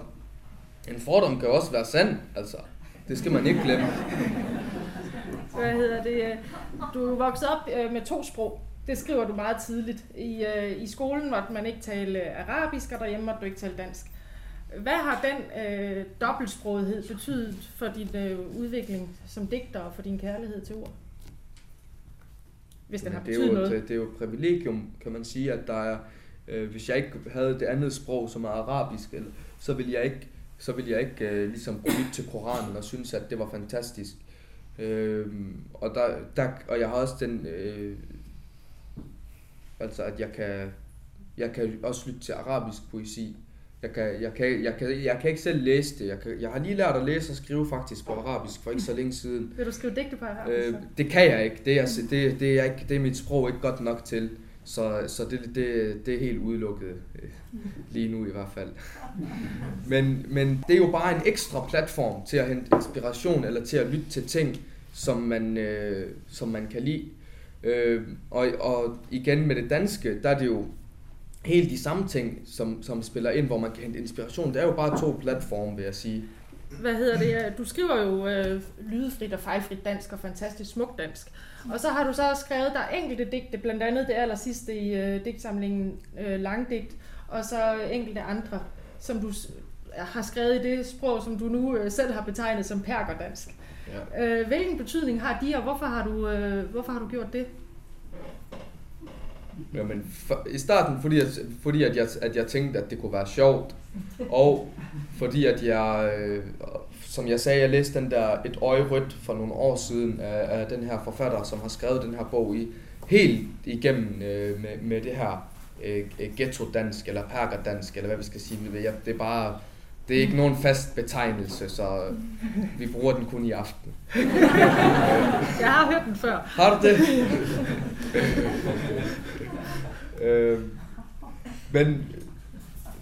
en fordom kan også være sand, altså, det skal man ikke glemme. Hvad hedder det? Du voksede op øh, med to sprog. Det skriver du meget tidligt. I, øh, i skolen måtte man ikke tale arabisk, og derhjemme måtte du ikke tale dansk. Hvad har den øh, dobbeltsprogethed betydet for din øh, udvikling som digter og for din kærlighed til ord? hvis den har det er, betydet jo, noget. et, det er jo et privilegium, kan man sige, at der er, øh, hvis jeg ikke havde det andet sprog, som er arabisk, eller, så ville jeg ikke, så ville jeg ikke øh, ligesom gå lytte til Koranen og synes, at det var fantastisk. Øh, og, der, der, og jeg har også den, øh, altså at jeg kan, jeg kan også lytte til arabisk poesi. Jeg kan, jeg, kan, jeg, kan, jeg kan ikke selv læse det. Jeg, kan, jeg har lige lært at læse og skrive faktisk på arabisk for ikke så længe siden. Vil du skrive digte på arabisk? Øh, det kan jeg ikke. Det er, det, det, er ikke, det er mit sprog ikke godt nok til. Så, så det, det, det er helt udelukket. øh, Lige nu i hvert fald. Men, men det er jo bare en ekstra platform til at hente inspiration eller til at lytte til ting, som man, øh, som man kan lide. Øh, og, og igen med det danske, der er det jo helt de samme ting, som, som spiller ind, hvor man kan hente inspiration. Det er jo bare to platforme, vil jeg sige. Hvad hedder det? Du skriver jo øh, lydefrit og fejlfrit dansk og fantastisk smukt dansk. Og så har du så også skrevet, der er enkelte digte, blandt andet det aller sidste i øh, digtsamlingen øh, Langdigt, og så enkelte andre, som du har skrevet i det sprog, som du nu øh, selv har betegnet som perkerdansk. Ja. Øh, hvilken betydning har de, og hvorfor har du, øh, hvorfor har du gjort det? Jamen, for, i starten, fordi, at, fordi at, jeg, at jeg tænkte, at det kunne være sjovt, og fordi at jeg, øh, som jeg sagde, jeg læste den der Et øje rødt for nogle år siden af, af den her forfatter, som har skrevet den her bog i helt igennem øh, med, med det her øh, ghetto-dansk, eller perkerdansk, eller hvad vi skal sige. Jeg, det er bare, det er ikke nogen fast betegnelse, så vi bruger den kun i aften. Jeg har hørt den før. Har du det? øh, men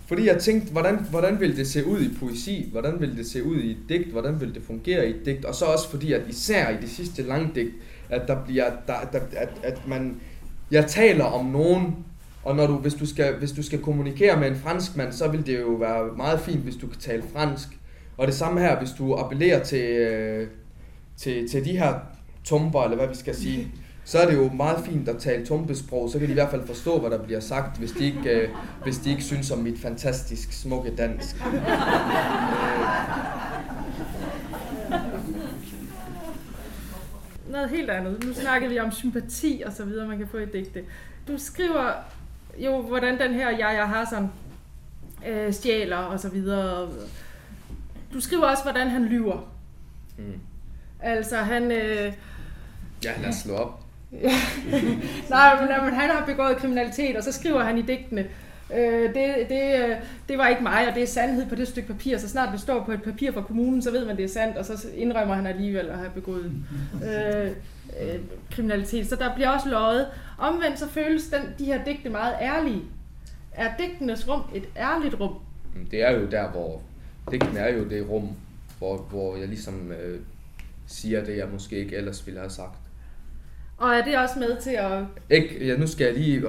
fordi jeg tænkte, hvordan, hvordan ville det se ud i poesi? Hvordan ville det se ud i et digt? Hvordan ville det fungere i et digt? Og så også fordi, at især i det sidste langdigt, at der bliver, der, der, at, at man, jeg taler om nogen, og når du, hvis, du skal, hvis du skal kommunikere med en franskmand, så vil det jo være meget fint, hvis du kan tale fransk. Og det samme her, hvis du appellerer til, øh, til, til de her tumper, eller hvad vi skal sige, så er det jo meget fint at tale tumpesprog, så kan de i hvert fald forstå, hvad der bliver sagt, hvis de ikke, øh, hvis de ikke synes om mit fantastisk smukke dansk. Noget helt andet. Nu snakkede vi om sympati og så videre, man kan få i digte. Du skriver jo, hvordan den her Yahya Hassan øh, stjæler og så videre. Du skriver også, hvordan han lyver. Mm. Altså, han... Øh, Ja, lad os slå op. nej, men, men han har begået kriminalitet, og så skriver han i digtene, øh, det, det, øh, det var ikke mig, og det er sandhed på det stykke papir. Så snart det står på et papir fra kommunen, så ved man, det er sandt, og så indrømmer han alligevel at have begået øh, øh, kriminalitet. Så der bliver også løjet. Omvendt så føles den, de her digte meget ærlige. Er digtenes rum et ærligt rum? Mm, Det er jo der, hvor... Digten er jo det rum, hvor, hvor jeg ligesom øh, siger det, jeg måske ikke ellers ville have sagt. Og er det også med til at... Ikke, ja, nu skal jeg lige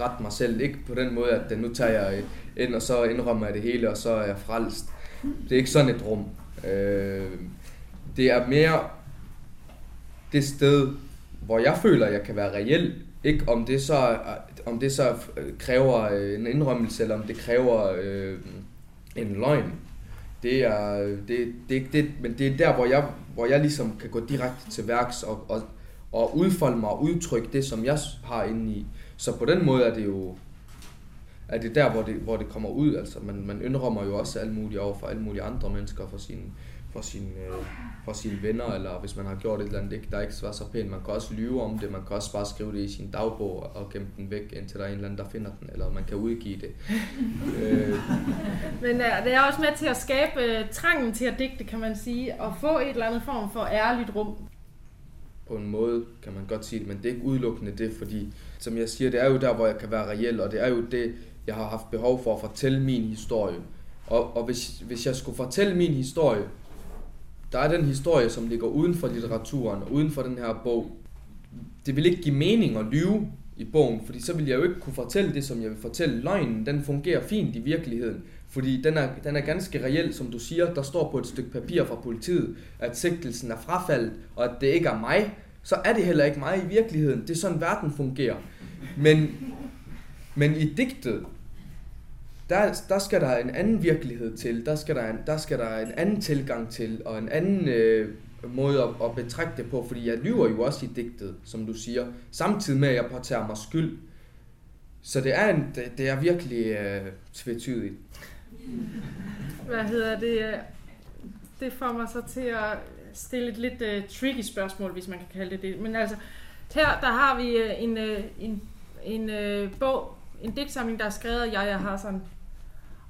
rette mig selv. Ikke på den måde, at nu tager jeg ind, og så indrømmer jeg det hele, og så er jeg frelst. Det er ikke sådan et rum. Øh, det er mere det sted, hvor jeg føler, jeg kan være reel. Ikke om det så, om det så øh, kræver øh, en indrømmelse, eller om det kræver øh, en løgn. Det er, øh, det, det, det, men det er der, hvor jeg, hvor jeg ligesom kan gå direkte til værks og, og, og udfolde mig og udtrykke det, som jeg har inde i. Så på den måde er det jo er det der, hvor det, hvor det kommer ud. Altså, man, man indrømmer jo også alt muligt over for alle mulige andre mennesker, for sine, for sine, øh, for sine venner, eller hvis man har gjort et eller andet, ikke, der ikke var så pænt. Man kan også lyve om det, man kan også bare skrive det i sin dagbog og gemme den væk, indtil der er en eller anden, der finder den, eller man kan udgive det. øh, Men uh, det er også med til at skabe uh, trangen til at digte, kan man sige, og få et eller andet form for ærligt rum. på en måde, kan man godt sige det, men det er ikke udelukkende det, fordi som jeg siger, det er jo der, hvor jeg kan være reel, og det er jo det, jeg har haft behov for at fortælle min historie. Og, og hvis, hvis jeg skulle fortælle min historie, der er den historie, som ligger uden for litteraturen, uden for den her bog. Det vil ikke give mening at lyve i bogen, fordi så vil jeg jo ikke kunne fortælle det, som jeg vil fortælle. Løgnen, den fungerer fint i virkeligheden, fordi den er, den er ganske reel, som du siger. Der står på et stykke papir fra politiet, at sigtelsen er frafaldet, og at det ikke er mig. Så er det heller ikke mig i virkeligheden. Det er sådan, verden fungerer. Men, men i digtet, der, der skal der en anden virkelighed til. Der skal der en, der skal der en anden tilgang til, og en anden, øh, måde at, at betragte det på, fordi jeg lyver jo også i digtet, som du siger, samtidig med, at jeg påtager mig skyld. Så det er, en, det, det er virkelig øh, tvetydigt. Hvad hedder det? Det får mig så til at stille et lidt uh, tricky spørgsmål, hvis man kan kalde det det. Men altså, her der har vi uh, en, uh, en, en uh, bog, en digtsamling, der er skrevet af Yahya Hassan.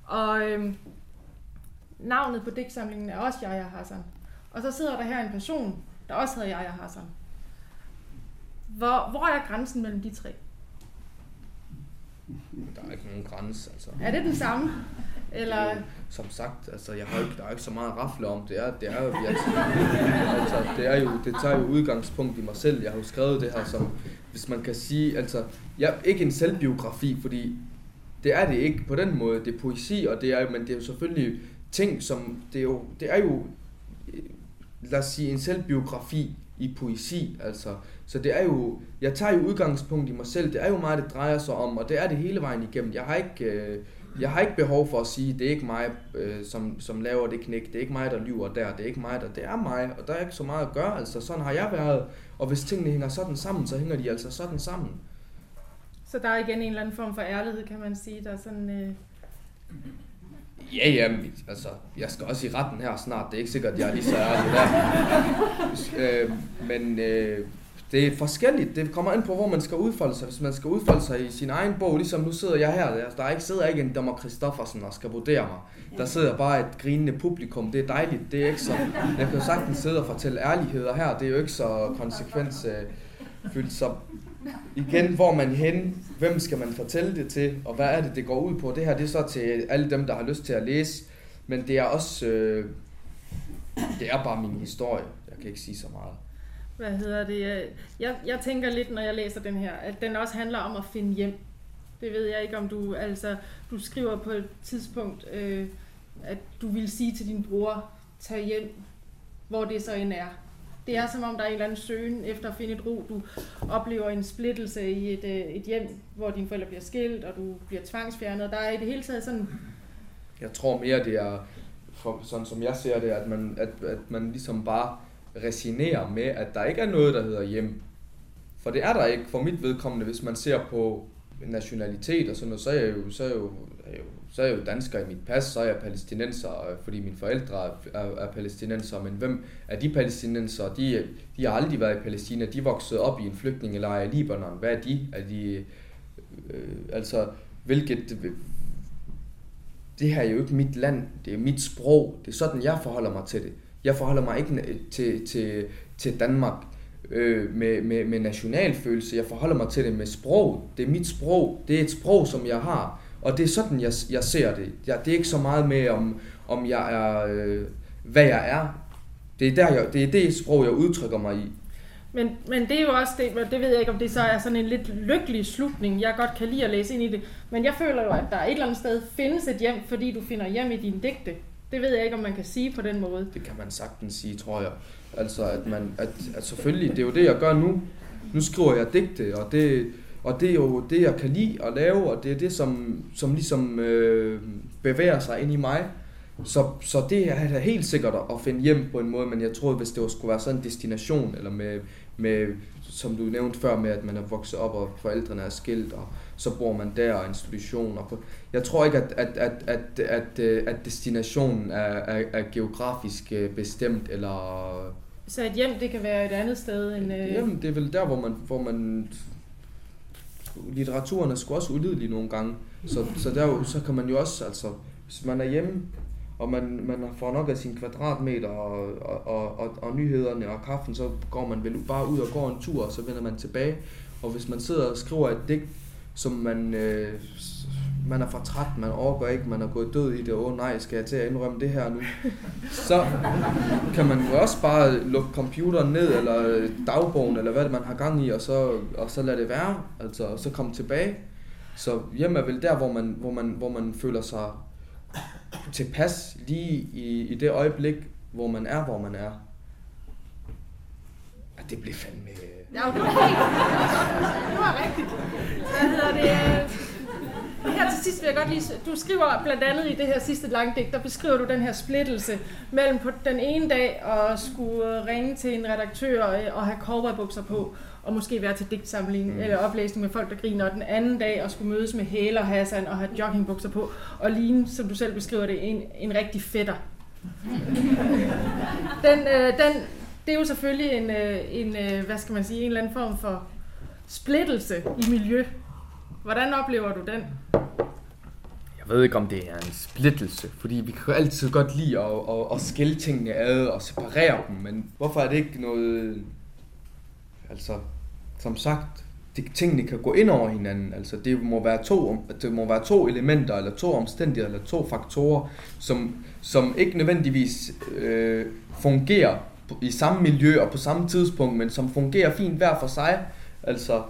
Og øh, navnet på digtsamlingen er også Yahya Hassan. Og så sidder der her en person, der også hedder Yahya Hassan. Hvor, hvor er grænsen mellem de tre? Der er ikke nogen grænse, altså. Er det den samme? Eller... Jo, som sagt, altså, jeg har ikke, der er ikke så meget rafle om. Det er, det er jo, altså, altså, det er jo, det tager jo udgangspunkt i mig selv. Jeg har jo skrevet det her som, hvis man kan sige, altså, ja, ikke en selvbiografi, fordi det er det ikke på den måde. Det er poesi, og det er, men det er jo selvfølgelig ting, som, det er jo, det er jo øh, lad os sige, en selvbiografi i poesi, altså. Så det er jo, jeg tager jo udgangspunkt i mig selv, det er jo meget, det drejer sig om, og det er det hele vejen igennem. Jeg har ikke, øh, jeg har ikke behov for at sige, det er ikke mig, øh, som, som laver det knæk, det er ikke mig, der lyver der, det er ikke mig, der, det er mig, og der er ikke så meget at gøre, altså sådan har jeg været, og hvis tingene hænger sådan sammen, så hænger de altså sådan sammen. Så der er igen en eller anden form for ærlighed, kan man sige, der er sådan... Øh... Ja, ja, altså, jeg skal også i retten her snart. Det er ikke sikkert, at jeg er lige så ærlig der. øh, men øh, det er forskelligt. Det kommer an på, hvor man skal udfolde sig. Hvis man skal udfolde sig i sin egen bog, ligesom nu sidder jeg her. Der, der ikke sidder ikke en dommer Christoffersen og skal vurdere mig. Der sidder bare et grinende publikum. Det er dejligt. Det er ikke så, jeg kan jo sagtens sidde og fortælle ærligheder her. Det er jo ikke så konsekvensfyldt. Så igen, hvor man hen, hvem skal man fortælle det til, og hvad er det, det går ud på. Det her det er så til alle dem, der har lyst til at læse, men det er også, øh, det er bare min historie. Jeg kan ikke sige så meget. Hvad hedder det? Øh, jeg, jeg tænker lidt, når jeg læser den her, at den også handler om at finde hjem. Det ved jeg ikke, om du, altså, du skriver på et tidspunkt, øh, at du vil sige til din bror, tag hjem, hvor det så end er. Det er som om, der er en eller anden søgen efter at finde et ro. Du oplever en splittelse i et, øh, et hjem, hvor dine forældre bliver skilt, og du bliver tvangsfjernet. Der er i det hele taget sådan... Jeg tror mere, det er, for, sådan som jeg ser det, at man, at, at man ligesom bare resignerer med, at der ikke er noget, der hedder hjem. For det er der ikke for mit vedkommende, hvis man ser på nationalitet og sådan noget, så er jeg jo, så er jeg jo, er jo så er jeg jo dansker i mit pas, så er jeg palæstinenser, øh, fordi mine forældre er, er palæstinenser, men hvem er de palæstinenser? De, de har aldrig været i Palæstina, de voksede op i en flygtningelejr i Libanon. Hvad er de? Er de øh, altså, hvilket... Det her er jo ikke mit land, det er mit sprog, det er sådan, jeg forholder mig til det. Jeg forholder mig ikke til, til, til Danmark øh, med, med, med nationalfølelse, jeg forholder mig til det med sprog. Det er mit sprog, det er et sprog, som jeg har og det er sådan, jeg, jeg ser det. Jeg, det er ikke så meget med, om, om jeg er, øh, hvad jeg er. Det er, der, jeg, det er det sprog, jeg udtrykker mig i. Men, men det er jo også det, det ved jeg ikke, om det så er sådan en lidt lykkelig slutning, jeg godt kan lide at læse ind i det. Men jeg føler jo, at der et eller andet sted findes et hjem, fordi du finder hjem i dine digte. Det ved jeg ikke, om man kan sige på den måde. Det kan man sagtens sige, tror jeg. Altså, at man, at, at selvfølgelig, det er jo det, jeg gør nu. Nu skriver jeg digte, og det, og det er jo det, jeg kan lide at lave, og det er det, som, som ligesom øh, bevæger sig ind i mig. Så, så det er da helt sikkert at finde hjem på en måde, men jeg tror, hvis det skulle være sådan en destination, eller med, med, som du nævnte før, med at man er vokset op, og forældrene er skilt, og så bor man der, og institution. Og på, jeg tror ikke, at, at, at, at, at, at destinationen er, er, er geografisk øh, bestemt, eller... Så et hjem, det kan være et andet sted end... Øh... Jamen, det er vel der, hvor man, hvor man litteraturen er sgu også ulidelig nogle gange. Så, så, der, så kan man jo også, altså, hvis man er hjemme, og man, man får nok af sine kvadratmeter og, og, og, og, og nyhederne og kaffen, så går man vel bare ud og går en tur, og så vender man tilbage. Og hvis man sidder og skriver et digt, som man, øh, man er for træt, man overgår ikke, man er gået død i det, åh oh, nej, skal jeg til at indrømme det her nu? Så kan man jo også bare lukke computeren ned, eller dagbogen, eller hvad det man har gang i, og så, og så lade det være, altså, og så komme tilbage. Så hjemme er vel der, hvor man, hvor man, hvor man føler sig tilpas lige i, i det øjeblik, hvor man er, hvor man er. Ja, det blev fandme... Ja, det var helt... Det var rigtigt. Hvad hedder det? Her til sidst vil jeg godt lige... Du skriver blandt andet i det her sidste langdigt, der beskriver du den her splittelse mellem på den ene dag at skulle ringe til en redaktør og have cowboybukser på, og måske være til digtsamling mm. eller oplæsning med folk, der griner, og den anden dag at skulle mødes med Hæler Hassan og have joggingbukser på, og ligne, som du selv beskriver det, en, en rigtig fætter. den, øh, den, det er jo selvfølgelig en, øh, en, øh, hvad skal man sige, en eller anden form for splittelse i miljø. Hvordan oplever du den? Jeg ved ikke, om det er en splittelse, fordi vi kan altid godt lide at, at, at skille tingene ad og separere dem, men hvorfor er det ikke noget... Altså, som sagt, de, tingene kan gå ind over hinanden. Altså, det må være to, det må være to elementer, eller to omstændigheder, eller to faktorer, som, som ikke nødvendigvis øh, fungerer i samme miljø og på samme tidspunkt, men som fungerer fint hver for sig. Altså,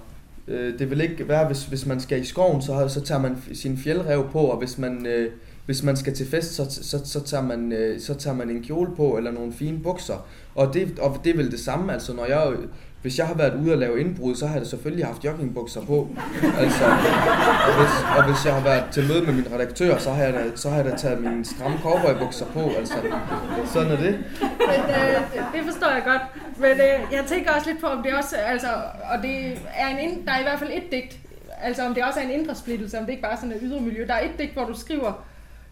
øh, det vil ikke være, hvis, hvis man skal i skoven, så, så tager man sin fjeldrev på, og hvis man, øh, hvis man skal til fest, så, så, så, tager man, øh, så tager man en kjole på, eller nogle fine bukser. Og det, og det er vel det samme, altså når jeg hvis jeg har været ude og lave indbrud, så har jeg selvfølgelig haft joggingbukser på. Altså, og, hvis, og hvis jeg har været til møde med min redaktør, så har jeg da, så har jeg da taget mine stramme cowboybukser på. Altså, sådan er det. Men, øh, det forstår jeg godt. Men øh, jeg tænker også lidt på, om det også, altså, og det er en, der er i hvert fald et digt, altså om det også er en indre splittelse, om det ikke bare er sådan et ydre miljø. Der er et digt, hvor du skriver,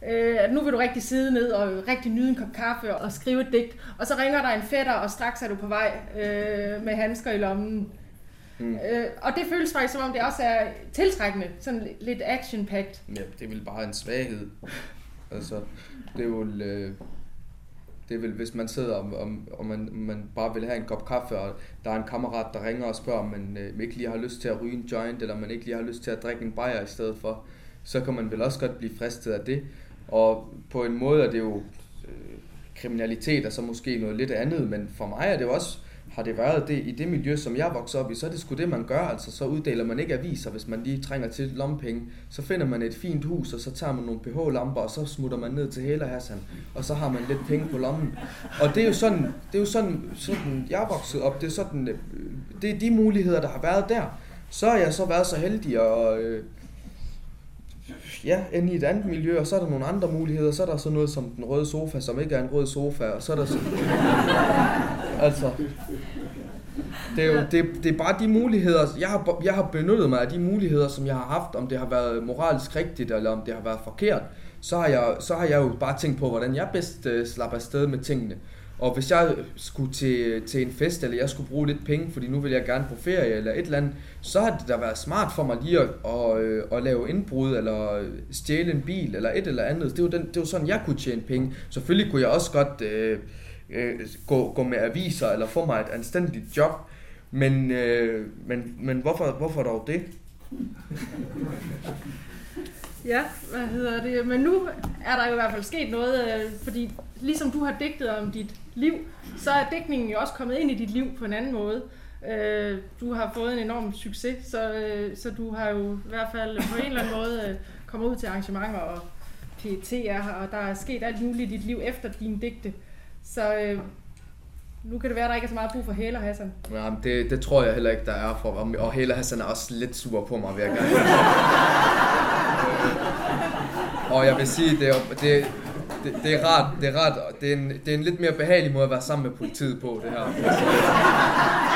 øh, at nu vil du rigtig sidde ned og rigtig nyde en kop kaffe og skrive et digt, og så ringer der en fætter, og straks er du på vej øh, med handsker i lommen. Mm. Øh, og det føles faktisk som om det også er tiltrækkende, sådan lidt action-packed. Ja, det er vel bare en svaghed. Altså, det er jo... Øh, det er vel, hvis man sidder og, og, og man, man bare vil have en kop kaffe, og der er en kammerat, der ringer og spørger, om man øh, ikke lige har lyst til at ryge en joint, eller man ikke lige har lyst til at drikke en bajer i stedet for, så kan man vel også godt blive fristet af det. Og på en måde er det jo øh, kriminalitet, og så måske noget lidt andet, men for mig er det jo også, har det været det i det miljø, som jeg voksede op i, så er det sgu det, man gør. Altså, så uddeler man ikke aviser, hvis man lige trænger til lompenge. Så finder man et fint hus, og så tager man nogle pH-lamper, og så smutter man ned til Hela Hassan, og så har man lidt penge på lommen. Og det er jo sådan, det er jo sådan, sådan jeg voksede op. Det er, sådan, øh, det er de muligheder, der har været der. Så har jeg så været så heldig at, øh, ja, ind i et andet miljø, og så er der nogle andre muligheder. Så er der sådan noget som den røde sofa, som ikke er en rød sofa, og så er der så... altså, det er jo det, det er bare de muligheder, jeg har, jeg har benyttet mig af de muligheder, som jeg har haft, om det har været moralsk rigtigt, eller om det har været forkert. Så har jeg, så har jeg jo bare tænkt på, hvordan jeg bedst uh, slapper afsted med tingene. Og hvis jeg skulle til, til en fest, eller jeg skulle bruge lidt penge, fordi nu vil jeg gerne på ferie eller et eller andet, så har det da været smart for mig lige at, at, at, at lave indbrud, eller stjæle en bil, eller et eller andet. Det var, den, det var sådan, jeg kunne tjene penge. Selvfølgelig kunne jeg også godt øh, øh, gå, gå med aviser, eller få mig et anstændigt job. Men, øh, men, men hvorfor, hvorfor dog det? Ja, hvad hedder det? Men nu er der jo i hvert fald sket noget, øh, fordi ligesom du har digtet om dit liv, så er digtningen jo også kommet ind i dit liv på en anden måde. Øh, du har fået en enorm succes, så, øh, så du har jo i hvert fald på en eller anden måde kommet ud til arrangementer, og PET er her, og der er sket alt muligt i dit liv efter dine digte. Så nu kan det være, at der ikke er så meget brug for Hæler Hassan. Ja, det, det tror jeg heller ikke, der er for. Og Hæler Hassan er også lidt sur på mig, vil jeg gerne. og jeg vil sige, det det, det, det er rart, det er rart, det er, en, det er en lidt mere behagelig måde at være sammen med politiet på, det her.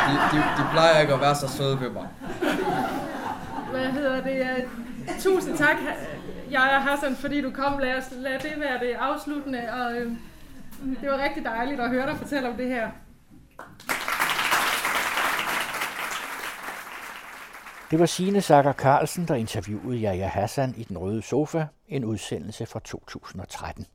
De, de, de plejer ikke at være så søde ved mig. Hvad hedder det? Tusind tak, jeg Hassan, fordi du kom. Lad, os, lad det være det afsluttende, og øh, det var rigtig dejligt at høre dig fortælle om det her. Det var Signe Sager Carlsen, der interviewede Jaja Hassan i Den Røde Sofa, en udsendelse fra 2013.